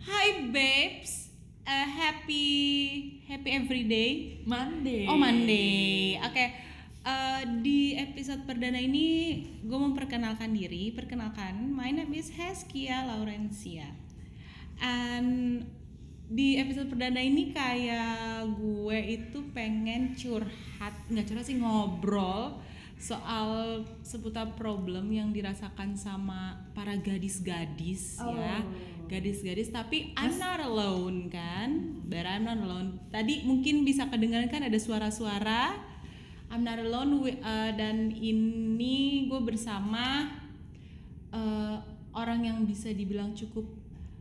Hi babes, uh, happy happy everyday. Monday. Oh Monday, oke. Uh, di episode perdana ini gue memperkenalkan diri. Perkenalkan, my name is Heskia Laurencia. And di episode perdana ini kayak gue itu pengen curhat, nggak curhat sih ngobrol soal seputar problem yang dirasakan sama para gadis-gadis ya gadis-gadis tapi I'm not alone kan but I'm not alone tadi mungkin bisa kedengaran kan ada suara-suara I'm not alone wi- uh, dan ini gue bersama uh, orang yang bisa dibilang cukup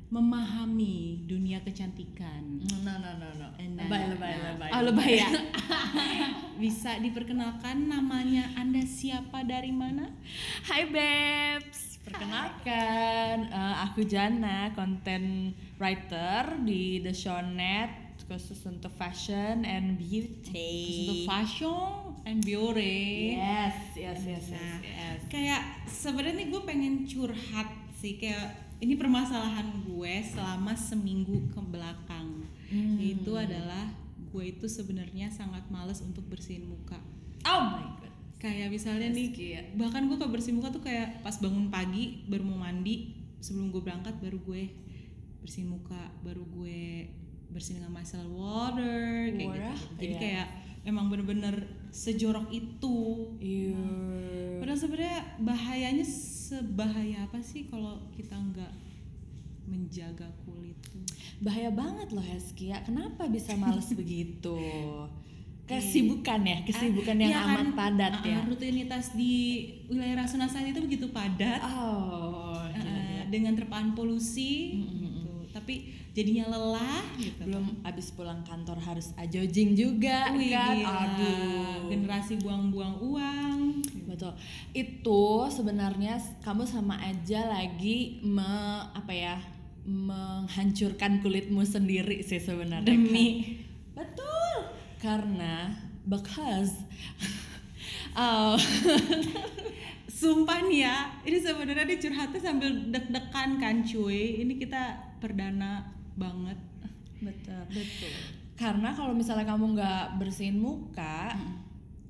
memahami dunia kecantikan No no no no. Nah, Lebay lebay nah. lebay. Oh lebay ya. Bisa diperkenalkan namanya Anda siapa dari mana? Hai babes. Perkenalkan, eh, aku Jana, content writer di The Shownet khusus untuk fashion and beauty. Untuk fashion and beauty. Yes, yes, yes, yes, Nah, yes. Kayak sebenarnya gue pengen curhat sih kayak ini permasalahan gue selama seminggu ke belakang. Hmm. Itu adalah gue itu sebenarnya sangat males untuk bersihin muka. Oh my god. Kayak misalnya nih Heskia. bahkan gue ke bersihin muka tuh kayak pas bangun pagi baru mau mandi sebelum gue berangkat baru gue bersihin muka baru gue bersihin dengan micellar water kayak Water, gitu jadi iya. kayak emang bener-bener sejorok itu Iya. padahal sebenarnya bahayanya sebahaya apa sih kalau kita nggak menjaga kulit tuh Bahaya banget loh Heskia. Kenapa bisa males begitu? Kesibukan ya, kesibukan yang Iya amat kan, padat uh, ya. rutinitas di wilayah Rasuna Said itu begitu padat. Oh, uh, gila-gila. dengan terpaan polusi gitu. tapi jadinya lelah gitu. Belum abis pulang kantor harus ajojing juga Wih, kan? gila. aduh. Generasi buang-buang uang betul. Itu sebenarnya kamu sama aja lagi me apa ya menghancurkan kulitmu sendiri sih sebenarnya demi. betul karena because uh, sumpah nih ya ini sebenarnya dia curhatnya sambil deg-degan kan cuy. Ini kita perdana banget. Betul betul. Karena kalau misalnya kamu nggak bersihin muka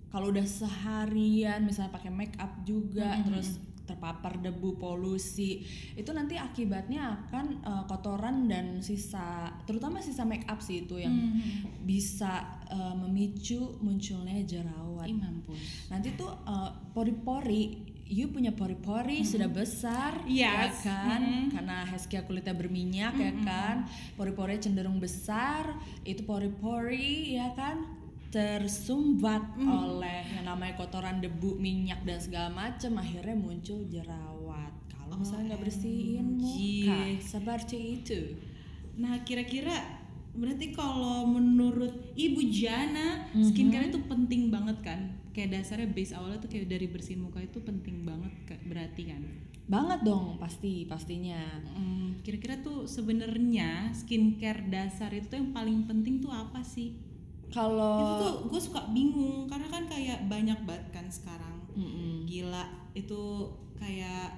kalau udah seharian misalnya pakai make up juga terus terpapar debu polusi itu nanti akibatnya akan eh, kotoran dan sisa terutama sisa make up sih itu yang bisa eh, memicu munculnya jerawat. Ih, mampus. Nanti tuh eh, pori-pori you punya pori-pori sudah besar ya Yes. kan? Mhm. karena Heskia kulitnya berminyak ya kan? Pori-porinya cenderung besar itu pori-pori ya kan tersumbat oleh yang namanya kotoran debu minyak dan segala macam akhirnya muncul jerawat kalau misalnya nggak bersihin muka OMG. seperti itu Nah, kira-kira berarti kalau menurut Ibu Jana, skincare itu penting banget kan? Kayak dasarnya base awalnya tuh kayak dari bersihin muka itu penting banget berarti kan? banget dong pasti pastinya Hmm, kira-kira tuh sebenarnya skincare dasar itu yang paling penting tuh apa sih? Itu kalau tuh gue suka bingung karena kan kayak banyak banget kan sekarang. Mm-mm. gila itu kayak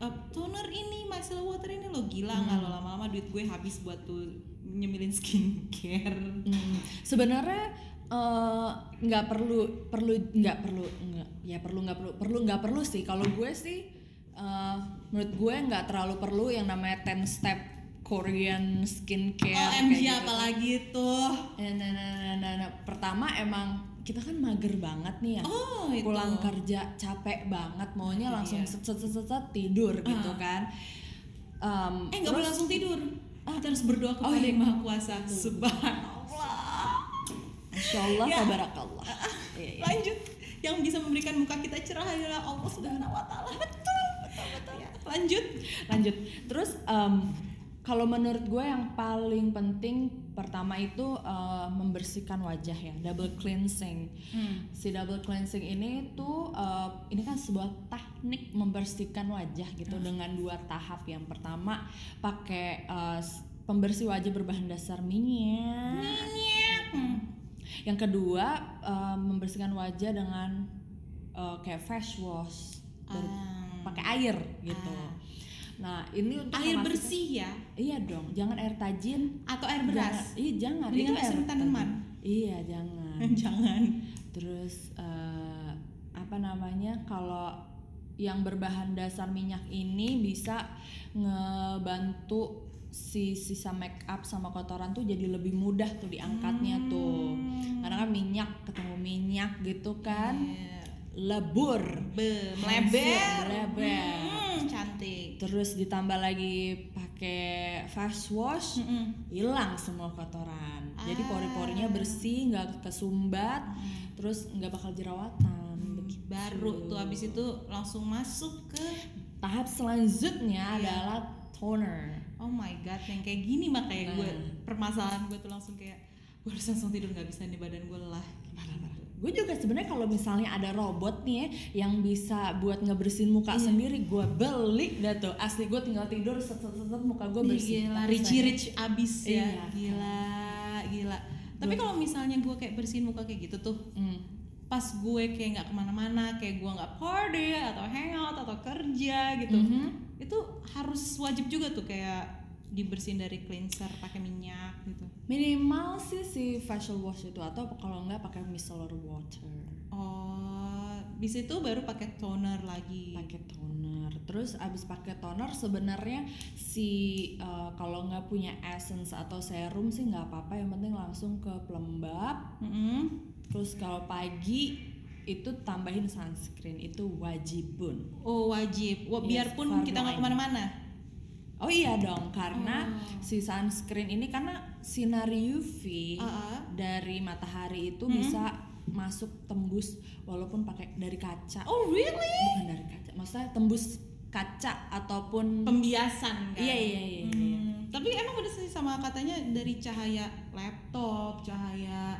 eh, toner ini micellar water ini lo gila nggak lo lama-lama duit gue habis buat tuh nyemilin skincare. Mm, sebenarnya eh, nggak perlu perlu nggak perlu nggak ya perlu nggak perlu perlu nggak perlu sih. Kalau gue sih eh, menurut gue nggak terlalu perlu yang namanya 10 step Korean skincare OMG kayak gitu. apalagi tuh Eh, Nah, nah, nah, nah, nah. pertama emang kita kan mager banget nih ya. Oh itu. Pulang kerja capek banget maunya Itu langsung dia. set, set, set, set, set, tidur gitu kan. Em, eh nggak boleh langsung tidur. Kita harus berdoa kepada Oh, iya. yang maha kuasa. Subhanallah. Masya Allah, Ya. tabarakallah. Iya, iya. lanjut. Yang bisa memberikan muka kita cerah adalah Allah subhanahu wa taala. Betul betul betul. Ya lanjut. Lanjut. Terus em, kalau menurut gue yang paling penting pertama itu eh, membersihkan wajah ya double cleansing si double cleansing ini tuh eh, ini kan sebuah teknik membersihkan wajah gitu dengan dua tahap yang pertama pakai s- pembersih wajah berbahan dasar minyak Hmm. yang kedua eh, membersihkan wajah dengan eh, kayak face wash Ah. pakai air gitu. Nah, ini untuk Air bersih ya Iya dong, jangan air tajin. atau air Jangan, beras? iya jangan. Mendingan itu nggak air tanaman. Iya jangan. Jangan. Terus eh, apa namanya kalau yang berbahan dasar minyak ini bisa ngebantu si sisa make up sama kotoran tuh jadi lebih mudah tuh diangkatnya tuh. Hmm. Karena kan minyak ketemu minyak gitu kan. Iya. Lebur. Be, Hancur, melebar. melebar. Hmm, cantik. Terus ditambah lagi pakai face wash, hilang semua kotoran. Jadi Ah. pori-porinya bersih, nggak kesumbat, terus nggak bakal jerawatan. begitu. Baru tuh habis itu langsung masuk ke Tahap selanjutnya Iya. adalah toner. Oh my god, yang kayak gini makanya gue Nah. permasalahan gue tuh langsung kayak gue harus langsung tidur nggak bisa nih badan gue lelah. Gue juga sebenarnya kalau misalnya ada robot nih ya, yang bisa buat ngebersihin muka Iya. sendiri, gue beli dah tuh. Asli gue tinggal tidur set set set, set, muka gue bersih. Gila, saya- Rich abis ya. Iya. Gila, gila. Tapi kalau misalnya gue kayak bersihin muka kayak gitu tuh, Hmm. pas gue kayak nggak ke mana-mana, kayak gue nggak party atau hangout atau kerja gitu, Mhm. itu harus wajib juga tuh kayak dibersihin dari cleanser pakai minyak gitu. Minimal sih si facial wash itu atau kalau enggak pakai micellar water. Oh, bisa itu baru pakai toner lagi. pakai toner terus abis pakai toner sebenarnya si uh, kalau nggak punya essence atau serum sih nggak apa-apa yang penting langsung ke pelembab Mm-mm. terus kalau pagi itu tambahin sunscreen itu wajibun Oh wajib, Wah, Yes, biarpun fardu kita nggak ke mana-mana. Oh iya dong karena Oh. si sunscreen ini karena sinar UV Ah, ah. dari matahari itu Hmm. bisa masuk tembus walaupun pakai dari kaca Oh really? bukan dari kaca maksudnya tembus kaca ataupun Pembiasan kan? Iya, iya, iya, Hmm, iya. Tapi emang udah sih sama katanya dari cahaya laptop, cahaya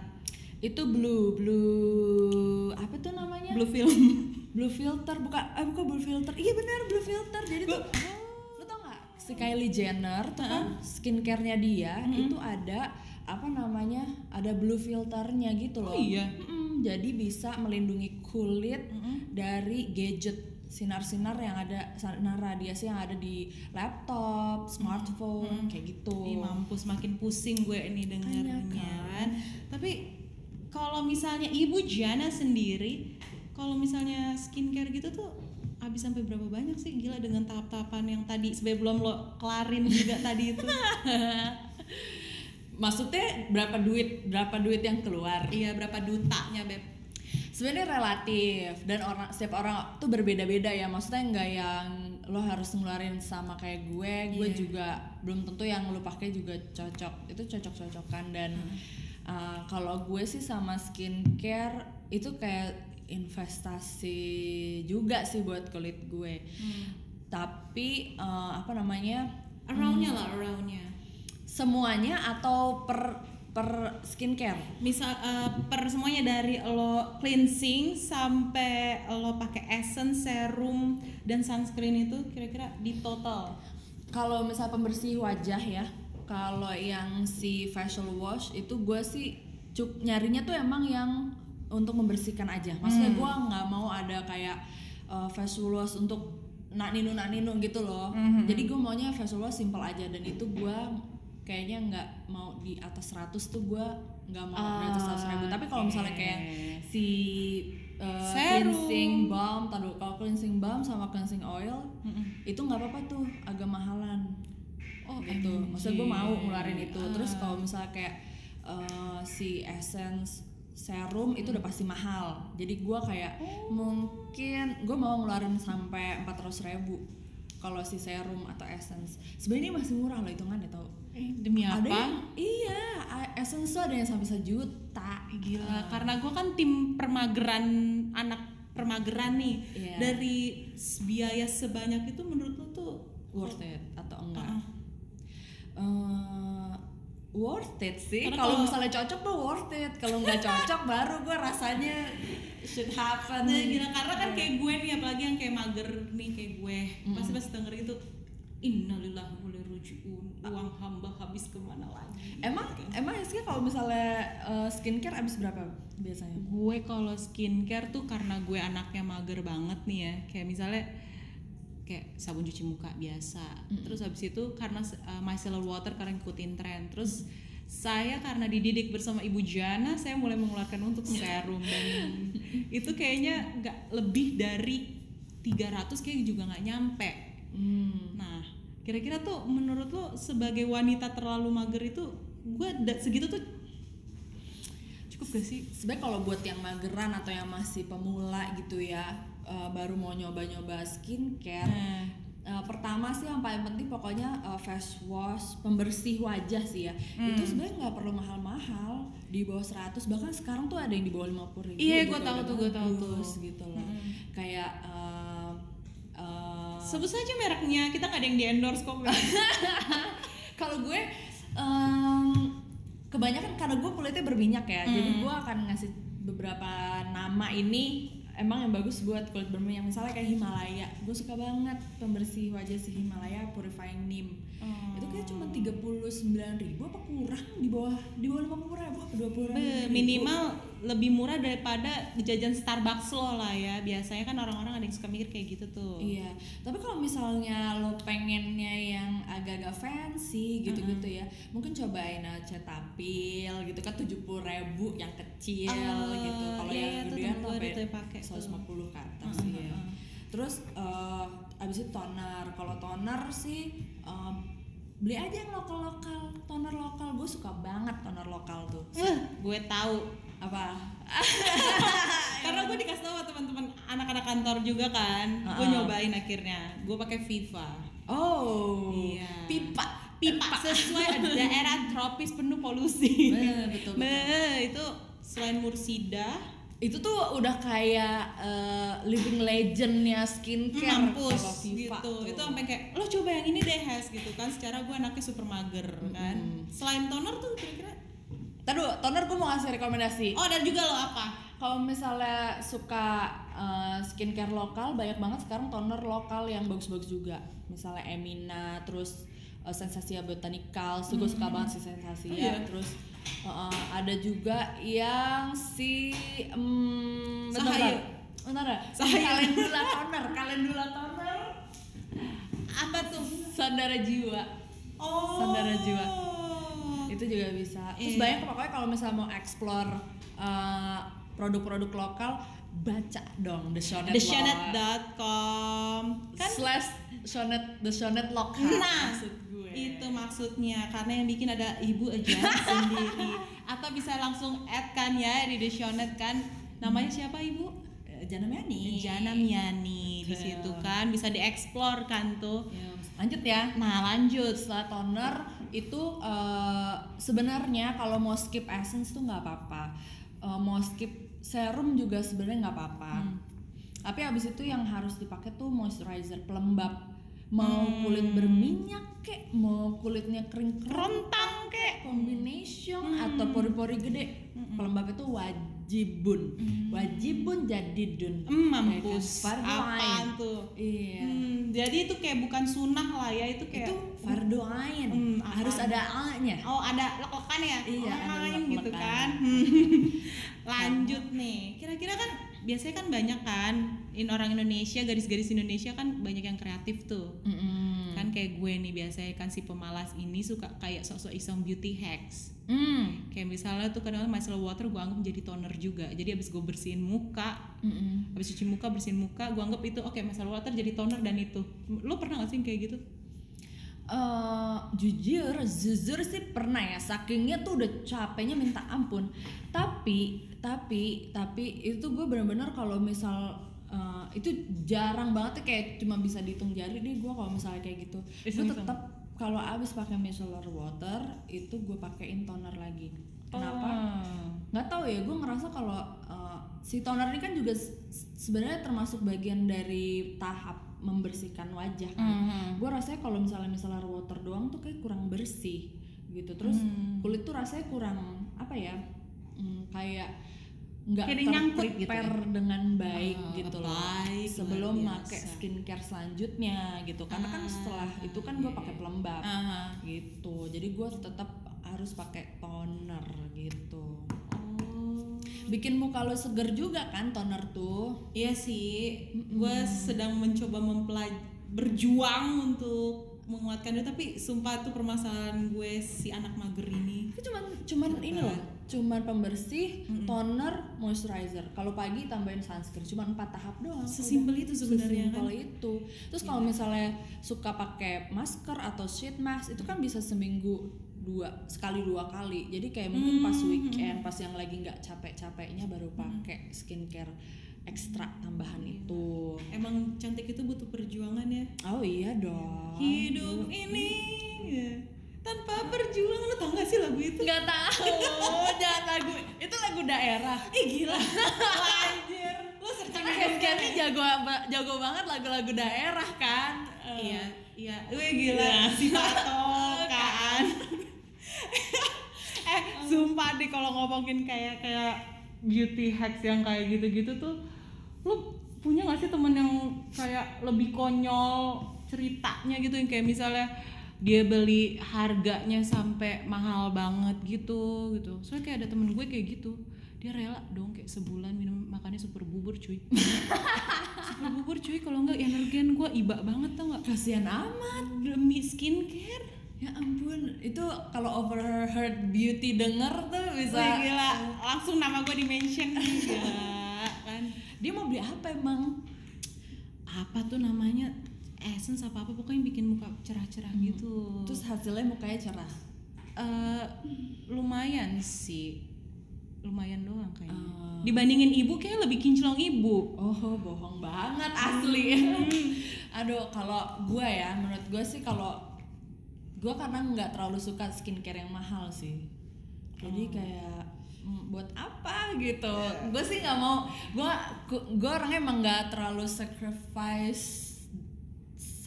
itu blue blue apa tuh namanya blue film. blue filter bukan eh bukan blue filter iya benar blue filter jadi tuh si Kylie Jenner tuh kan skincarenya dia itu ada apa namanya ada blue filternya gitu loh Oh iya? Jadi bisa melindungi kulit Mm-mm. dari gadget sinar-sinar yang ada sinar radiasi yang ada di laptop, smartphone kayak gitu. Ih mampus makin pusing gue ini dengernya Makanya kan. Tapi kalau misalnya Ibu Jana sendiri, kalau misalnya skincare gitu tuh habis sampai berapa banyak sih gila dengan tahap-tahapan yang tadi sebelum lo kelarin juga tadi itu. Maksudnya berapa duit berapa duit yang keluar? iya berapa dutanya beb? Sebenarnya relatif dan orang setiap orang tuh berbeda-beda ya. Maksudnya nggak yang lo harus ngeluarin sama kayak gue, gue Iya. juga belum tentu yang lo pakai juga cocok. Itu cocok-cocokan dan uh, kalau gue sih sama skincare itu kayak investasi juga sih buat kulit gue. Tapi uh, apa namanya? Aroundnya lah aroundnya. Semuanya atau per per skincare? misal eh, per semuanya dari lo cleansing sampai lo pakai essence, serum dan sunscreen itu kira-kira di total. Kalau misal pembersih wajah ya, kalau yang si facial wash itu gue sih cuk nyarinya tuh emang yang untuk membersihkan aja. Maksudnya gue nggak mau ada kayak uh, facial wash untuk nak ninu nak ninu gitu loh. Mhm. Jadi gue maunya facial wash simple aja dan itu gue kayaknya nggak mau di atas 100 tuh gue nggak mau di atas 100 ribu. Tapi kalau misalnya kayak si uh, Serum. cleansing balm, taruh kalau cleansing balm sama cleansing oil Mm-mm. itu nggak apa-apa tuh agak mahalan Oh, gitu maksudnya gue mau ngeluarin itu terus Ah. kalau misalnya kayak eh, si essence serum itu udah pasti mahal jadi gue kayak mungkin gue mau ngeluarin sampai 400 ribu kalau si serum atau essence sebenarnya masih murah loh hitungannya tau Eh, demi apa? ada yang iya essence tuh ada yang sampai sejuta Gila, karena gue kan tim permageran anak permageran nih. Iya. Dari biaya sebanyak itu menurut lo tuh worth it atau enggak Uh-uh. Eh, worth it sih. Kalau misalnya cocok tuh worth it. Kalau nggak cocok baru gue rasanya should happen. Nah, gila karena kan kayak gue nih apalagi yang kayak mager nih kayak gue. Pasti pas denger itu innalillahi wa ilaihi raji'un. Uang hamba habis ke mana lagi? Emang emang Rizky kalau misalnya eh, skincare abis berapa biasanya? Gue kalau skincare tuh karena gue anaknya mager banget nih ya. Kayak misalnya kayak sabun cuci muka biasa terus habis itu karena uh, micellar water karena ngikutin tren terus saya karena dididik bersama Ibu Jana, saya mulai mengeluarkan untuk serum dan itu kayaknya nggak lebih dari 300 kayak juga nggak nyampe. Hmm. Nah, kira-kira tuh menurut lo sebagai wanita terlalu mager itu gue segitu tuh cukup gak sih? sebenarnya kalau buat yang mageran atau yang masih pemula gitu ya uh, baru mau nyoba-nyoba skincare Nah, Uh, pertama sih yang paling penting pokoknya uh, face wash pembersih wajah sih ya Hmm. itu sebenarnya nggak perlu mahal-mahal di bawah 100 bahkan sekarang tuh ada yang di bawah 50 ribu Iya, gitu, gua tahu tuh, gua tahu tuh. gitu loh Mm-mm. kayak uh, uh, sebut saja mereknya, kita nggak ada yang di endorse kok. kalau gue em, kebanyakan karena gue kulitnya berminyak ya jadi Hmm. gue akan ngasih beberapa nama ini emang yang bagus buat kulit berminyak. Misalnya kayak Himalaya gue suka banget pembersih wajah si Himalaya Purifying Neem. Oh. itu kayak cuma 39.000 ribu apa kurang di bawah di bawah 50 ribu apa 20 Be- minimal lebih murah daripada jajan Starbucks lo lah ya. Biasanya kan orang-orang ada yang suka mikir kayak gitu tuh. Iya, tapi kalau misalnya lo pengennya yang agak-agak fancy gitu-gitu ya, mungkin cobain uh, Cetaphil gitu kan tujuh ribu yang kecil Ah, gitu. Kalau iya, yang gedean sampai pakai tuh. 150 ke atas sih ah, ya. Terus uh, abis itu toner. Kalau toner sih um, beli aja yang lokal-lokal, toner lokal. Gue suka banget toner lokal tuh. Eh, gue tahu. Apa? Karena gue dikasih tahu teman-teman anak-anak kantor juga kan. Gue Ah. nyobain akhirnya. Gue pakai Viva. Oh, Iya. pipa. Pipa sesuai daerah tropis penuh polusi. Betul, betul, betul. Be, itu selain Mursida, itu tuh udah kayak uh, living legendnya skincare mampus gitu tuh. itu sampai kayak lo coba yang ini deh Has gitu kan secara gue anaknya super mager kan selain toner tuh kira-kira Taduh, toner gue mau ngasih rekomendasi. oh dan juga lo apa Kalau misalnya suka uh, skincare lokal, banyak banget sekarang toner lokal yang bagus-bagus juga. Misalnya Emina, terus uh, Sensasia Botanicals, tuh gue suka banget sih Sensasia. Oh, iya? Terus uh, uh, ada juga yang si um, Sahayu. bentar. Bentar ya? Sahayu. Calendula toner, Calendula toner. apa tuh Sandara Jiwa. oh Sandara jiwa. Itu juga bisa. Terus Iya. banyak pokoknya kalau misalnya mau explore uh, produk-produk lokal baca dong The Shonet theshonet.com kan slash Shonet The Shonet lokal Nah, maksud gue. itu maksudnya. Karena yang bikin ada ibu aja sendiri. Atau bisa langsung add kan ya di Deshonet kan. Namanya siapa ibu? Eh, Jana Miani. Jana Miani. Di situ kan bisa dieksplor kan tuh. Ya, lanjut ya. Nah lanjut. Setelah toner itu uh, sebenarnya kalau mau skip essence tuh nggak apa-apa Uh, mau skip serum juga sebenarnya nggak apa-apa Hmm. tapi habis itu yang harus dipakai tuh moisturizer pelembab mau Hmm. kulit berminyak kek mau kulitnya kering Rontang kek. combination Hmm. atau pori-pori gede pelembab itu wajibun wajibun jadi dun Hmm, Ya mampus. kan? Apaan ain. tuh? iya Hmm, jadi itu kayak bukan sunnah lah ya itu kayak itu fardu ain Hmm, harus ada a-nya Oh ada lek-lekan ya? Iya, oh, ada main gitu kan. Lanjut nih. Kira-kira kan biasanya kan banyak kan in orang Indonesia garis-garis Indonesia kan banyak yang kreatif tuh. Mm-mm. Kan kayak gue nih biasanya kan si pemalas ini suka kayak sok-sok iseng beauty hacks. Mm. Kayak misalnya tuh kadang micellar water gue anggap jadi toner juga. Jadi abis gue bersihin muka, Mm-mm. habis cuci muka bersihin muka, gue anggap itu oke micellar water jadi toner dan itu. Lo pernah gak sih kayak gitu? Eh, jujur, jujur sih pernah ya. Sakingnya tuh udah capeknya minta ampun. Tapi, tapi, tapi itu gue bener-bener kalau misal itu jarang banget ya, kayak cuma bisa dihitung jari deh gue kalau misalnya kayak gitu. Gue tetap kalau abis pakai micellar water itu gue pakein toner lagi. Kenapa? Oh. nggak tahu ya gue ngerasa kalau uh, si toner ini kan juga sebenarnya termasuk bagian dari tahap membersihkan wajah kan Mhm. gue rasanya kalau misalnya misalnya water doang tuh kayak kurang bersih gitu terus Hmm. kulit tuh rasanya kurang apa ya hmm, kayak nggak nyangkut gitu ya? dengan baik Ah, gitu loh. sebelum pakai skincare selanjutnya gitu. Karena kan Ah, setelah itu kan gue pakai pelembab Aha. gitu. Jadi gue tetap harus pakai toner gitu. Oh. bikin muka lo seger juga kan toner tuh? Iya sih, gue sedang mencoba mempelaj berjuang untuk menguatkan dia tapi sumpah tuh permasalahan gue si anak mager ini. Cuman cuman ini loh, cuman pembersih, toner, moisturizer. Kalau pagi tambahin sunscreen, cuman empat tahap doang. Sesimpel itu sebenarnya Sesimpel kan. itu. Terus kalau misalnya suka pakai masker atau sheet mask itu kan bisa seminggu dua sekali dua kali. Jadi kayak mungkin pas weekend, pas yang lagi nggak capek-capeknya baru pakai skincare ekstra tambahan itu. emang cantik itu butuh perjuangan ya Oh iya dong. hidup ini ya, tanpa perjuangan lo tau gak sih lagu itu lagu itu lagu daerah. eh gila. Anjir. Lo searching ini jago jago banget lagu-lagu daerah kan. Eh, Iya, iya. Wih gila. Si patokan. eh, sumpah deh kalau ngomongin kayak kayak beauty hacks yang kayak gitu-gitu tuh lu punya gak sih temen yang kayak lebih konyol ceritanya gitu? Yang kayak misalnya dia beli harganya sampai mahal banget gitu gitu. Soalnya kayak ada temen gue kayak gitu dia rela dong kayak sebulan minum makannya super bubur cuy. Super bubur cuy kalau enggak energen gue iba banget tau nggak? Kasihan amat. demi skincare. Ya ampun, itu kalau overheard beauty denger tuh bisa. Wih, gila. Langsung nama gue di mention gila kan? Dia mau beli apa emang? apa tuh namanya? Essence apa apa pokoknya bikin muka cerah-cerah gitu. Terus hasilnya mukanya cerah. Eh, lumayan sih lumayan doang kayaknya Oh. dibandingin ibu kayak lebih kinclong ibu Oh, bohong banget asli. Aduh, kalau gue ya, menurut gue sih kalau gue karena nggak terlalu suka skincare yang mahal sih. Jadi kayak mm, buat apa gitu? Gue sih nggak mau. Gue gue orangnya emang nggak terlalu sacrifice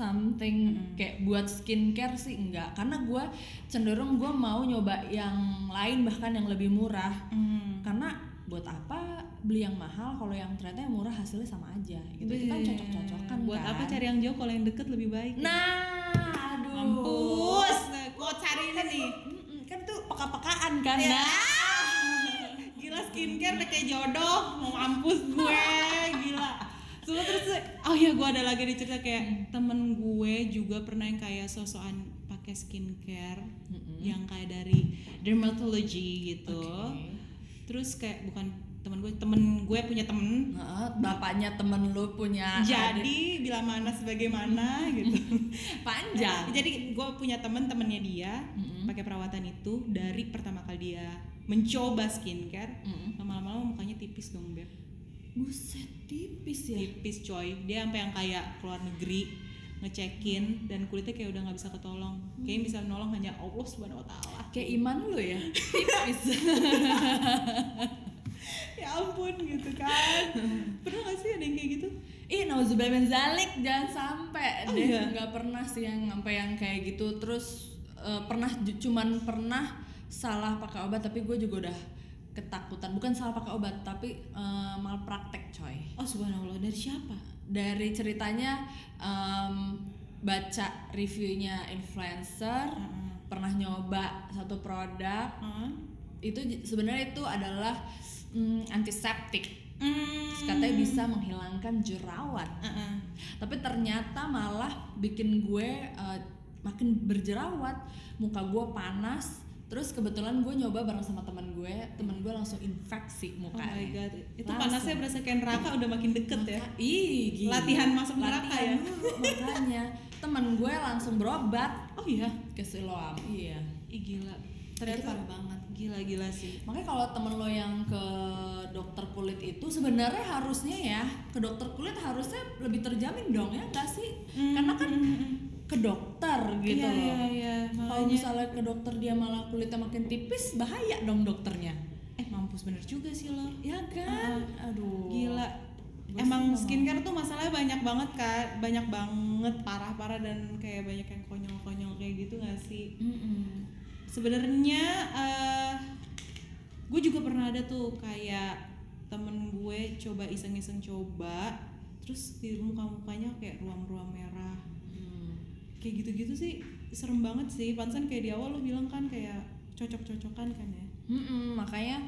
something kayak buat skincare sih enggak. Karena gue cenderung gue mau nyoba yang lain bahkan yang lebih murah. Hmm. karena buat apa beli yang mahal kalau yang ternyata yang murah hasilnya sama aja gitu. Itu kan cocok-cocokan buat kan. apa cari yang jauh kalau yang deket lebih baik? Nah aduh. Mampus. Nah, gue cari ini nih. Kan itu peka-pekaan kan Ya. nah gila skincare udah kayak jodoh. Mau mampus gue. Gila Sumpah terus oh ya gue ada lagi nih cerita kayak temen gue juga pernah yang kayak sosokan pakai skincare yang kayak dari dermatology gitu. Terus kayak bukan temen gue temen gue punya temen. Bapaknya temen lu punya jadi bila mana sebagaimana gitu. Panjang. Jadi gue punya temen temennya dia Mm-mm. pakai perawatan itu dari pertama kali dia mencoba skincare Mm-mm. lama-lama mukanya tipis dong beb buset tipis ya. Tipis coy. Dia sampai yang kayak keluar negeri ngecekin dan kulitnya kayak udah nggak bisa ketolong. Kayaknya bisa nolong hanya Allah subhanahu wa taala. Kayak iman lu ya? Tipis. Ya ampun gitu kan. Pernah gak sih ada yang kayak gitu? Ih, nauzubillah min zalik. Jangan sampai. Oh, deh. iya? nggak pernah sih yang sampai yang kayak gitu. Terus eh, pernah cuman pernah salah pakai obat tapi gue juga udah ketakutan. Bukan salah pakai obat tapi eh, malpraktek coy. oh subhanallah dari siapa Dari ceritanya em, baca reviewnya influencer, Heeh. pernah nyoba satu produk Heeh. itu sebenarnya itu adalah mm, antiseptik. Hmm. Katanya bisa menghilangkan jerawat. Heeh. tapi ternyata malah bikin gue eh, makin berjerawat muka gue panas terus kebetulan gue nyoba bareng sama teman gue teman gue langsung infeksi Oh my mukanya god, itu Langsung. panasnya berasa kayak neraka udah makin deket ya. Maka- ih gila. Latihan masuk neraka Latihan ya? dulu, makanya teman gue langsung berobat Oh iya, ke Siloam iya ih gila. itu Ternyata parah banget gila-gila sih. makanya kalau temen lo yang ke dokter kulit itu sebenarnya harusnya ya ke dokter kulit harusnya lebih terjamin dong ya enggak sih karena kan ke dokter gitu Iya, loh iya, iya. Kalau misalnya ke dokter dia malah kulitnya makin tipis, bahaya dong dokternya. Eh mampus bener juga sih lo. Ya kan? Aduh. Gila. Gua Emang skincare tuh masalahnya banyak banget kan, banyak banget parah-parah dan kayak banyak yang konyol-konyol kayak gitu gak sih? Mm-mm. Sebenarnya eh gue juga pernah ada tuh kayak temen gue coba iseng-iseng coba, terus di muka mukanya kayak ruam-ruam merah. Kayak gitu-gitu sih serem banget sih. Pansan kayak di awal lo bilang kan kayak cocok-cocokan kan ya? Mm-mm, makanya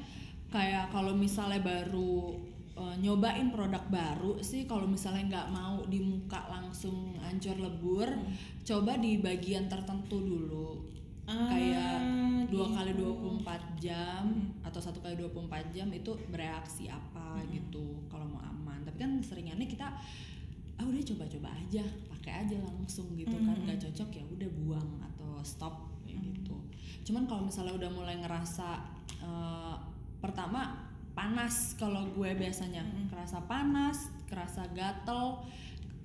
kayak kalau misalnya baru uh, nyobain produk baru sih kalau misalnya nggak mau di muka langsung hancur lebur coba di bagian tertentu dulu Ah, kayak dua gitu. kali 24 jam atau satu kali 24 jam itu bereaksi apa gitu kalau mau aman tapi kan seringannya kita ah udah coba-coba aja pakai aja langsung gitu kan. Nggak cocok ya udah buang atau stop kayak gitu. Cuman kalau misalnya udah mulai ngerasa eh, pertama panas kalau gue biasanya. Kerasa panas kerasa gatel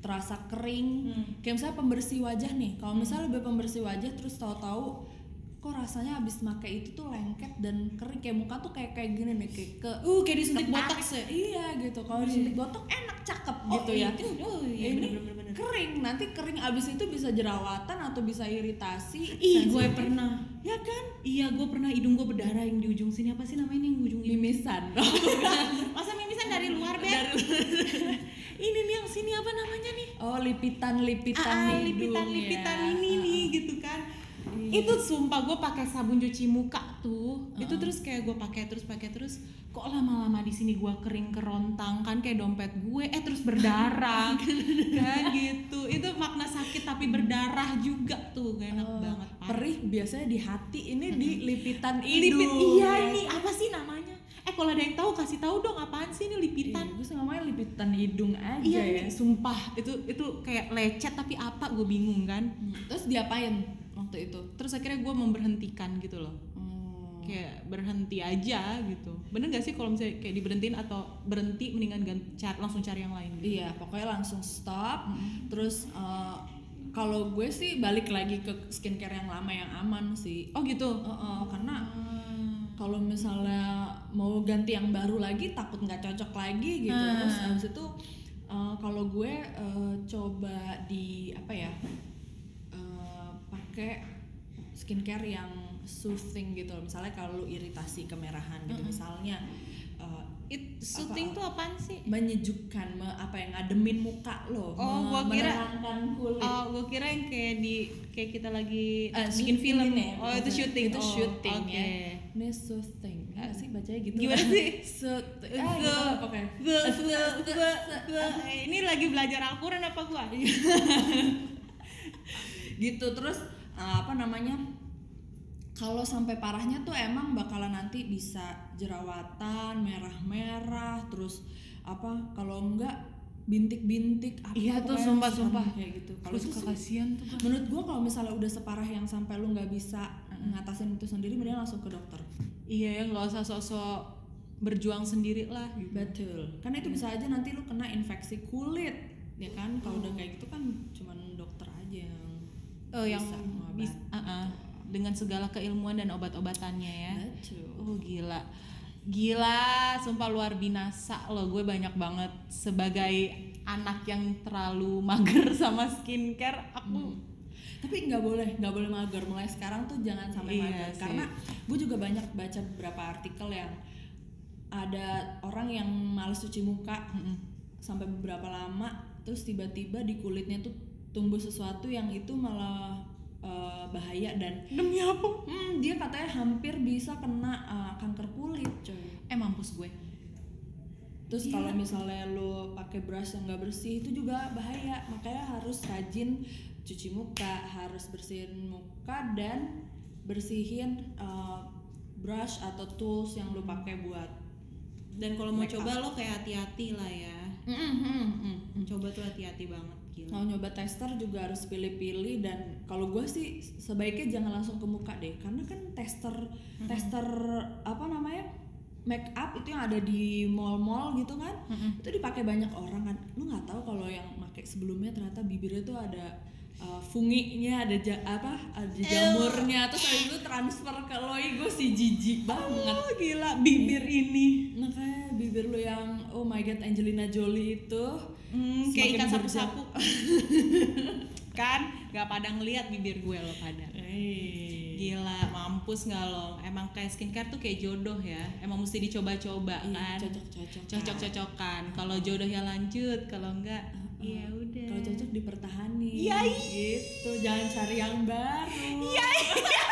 terasa kering. Kayak misalnya pembersih wajah nih. Kalau misalnya lebih pembersih wajah terus tahu-tahu kok rasanya habis pakai itu tuh lengket dan kering kayak muka tuh kayak kayak gini nih kayak ke Uh, kayak disuntik botox ya? iya gitu. Kalau disuntik botox enak cakep gitu ya Itu, oh iya, ini bener-bener. kering nanti kering abis itu bisa jerawatan atau bisa iritasi Ih, gue pernah. ya kan Iya, gue pernah hidung gue berdarah yang di ujung sini apa sih namanya yang ujung ini? mimisan Masa mimisan dari luar, Beb? ini nih yang sini apa namanya nih? oh lipitan lipitan Ah, hidung lipitan ya. ini nih gitu kan. Iya. Itu sumpah gue pakai sabun cuci muka tuh. Itu terus kayak gue pakai terus pakai terus kok lama-lama di sini gue kering kerontang kan kayak dompet gue eh terus berdarah kan gitu. Itu makna sakit tapi berdarah juga tuh gak enak banget. parah. perih biasanya di hati ini di lipitan Lipit hidung iya ya. ini apa sih namanya? Eh kalau ada yang tahu kasih tahu dong apaan sih ini lipitan? Iya, gue sih ngomongnya lipitan hidung aja Iya, ya. ini sumpah itu itu kayak lecet tapi apa gue bingung kan. Hmm, Terus diapain waktu itu? Terus akhirnya gue memberhentikan gitu loh. Hmm. Kayak berhenti aja gitu. Bener gak sih kalau misalnya kayak diberhentiin atau berhenti mendingan gan- car- langsung cari yang lain gitu. Iya, pokoknya langsung stop. Terus eh, kalau gue sih balik lagi ke skincare yang lama yang aman sih. Oh gitu. Eh, eh, karena kalau misalnya mau ganti yang baru lagi takut nggak cocok lagi gitu. Ah. Terus habis itu eh, kalau gue eh, coba di apa ya? eh, pakai skincare yang soothing gitu. Misalnya kalau lu iritasi kemerahan gitu misalnya eh, It syuting tuh apaan sih? menyejukkan me- apa yang ngademin muka lo Oh, me- gua kira- kulit Oh, gue kira yang kayak di kayak kita lagi Eh, bikin film. ini, oh, itu syuting. itu Oh, syuting oke. ya ini soothing Enggak sih bacanya gitu Gimana sih? Soothing. ah, gitu eh, ini lagi belajar Al-Quran apa gua? gitu terus eh, apa namanya kalau sampai parahnya tuh emang bakalan nanti bisa jerawatan merah-merah terus apa kalau enggak bintik-bintik apa Iya tuh, pokoknya sumpah, serem sumpah. kayak gitu Kalau suka sih kasihan tuh gua. menurut gua kalau misalnya udah separah yang sampai lu nggak bisa ngatasin itu sendiri mending langsung ke dokter Iya ya nggak usah sosok berjuang sendiri lah gitu. betul karena itu bisa aja nanti lu kena infeksi kulit ya kan kalau udah kayak gitu kan cuman dokter aja yang Oh yang bisa mengobati. bis, ah, ah. Dengan segala keilmuan dan obat-obatannya ya. betul Oh gila, gila, sumpah luar binasa loh. Gue banyak banget sebagai anak yang terlalu mager sama skincare. Aku tapi nggak boleh nggak boleh mager mulai sekarang tuh jangan sampai Iya mager sih. karena gue juga banyak baca beberapa artikel yang ada orang yang males cuci muka Mm-mm. sampai beberapa lama terus tiba-tiba di kulitnya tuh tumbuh sesuatu yang itu malah eh, bahaya dan demi apa? hmm, dia katanya hampir bisa kena eh, kanker kulit coy Eh mampus gue. terus kalau misalnya lo pakai brush yang nggak bersih itu juga bahaya makanya harus rajin cuci muka harus bersihin muka dan bersihin uh, brush atau tools yang lo pakai buat Dan kalau mau up. coba lo kayak hati-hati lah ya. Coba tuh hati-hati banget gila. mau nyoba tester juga harus pilih-pilih dan kalau gue sih sebaiknya jangan langsung ke muka deh. Karena kan tester tester apa namanya make up itu yang ada di mall-mall gitu kan itu dipakai banyak orang kan. Lu nggak tahu kalau yang pakai sebelumnya ternyata bibirnya tuh ada uh, funginya ada ja- apa ada jamurnya. Terus habis itu transfer ke lo gue sih jijik banget. Oh gila, bibir ini. nah kayak bibir lu yang oh my god Angelina Jolie itu Hmm, kayak ikan sapu-sapu. kan gak pada ngeliat bibir gue lo pada. Eh. Gila, mampus nggak lo? Emang kayak skincare tuh kayak jodoh ya. Emang mesti dicoba-coba Iya, kan. cocok-cocok Cocok-cocokan. Kalau jodohnya lanjut, kalau enggak, ya udah. kalau cocok dipertahani Iya, gitu jangan cari yang baru Iya, iya.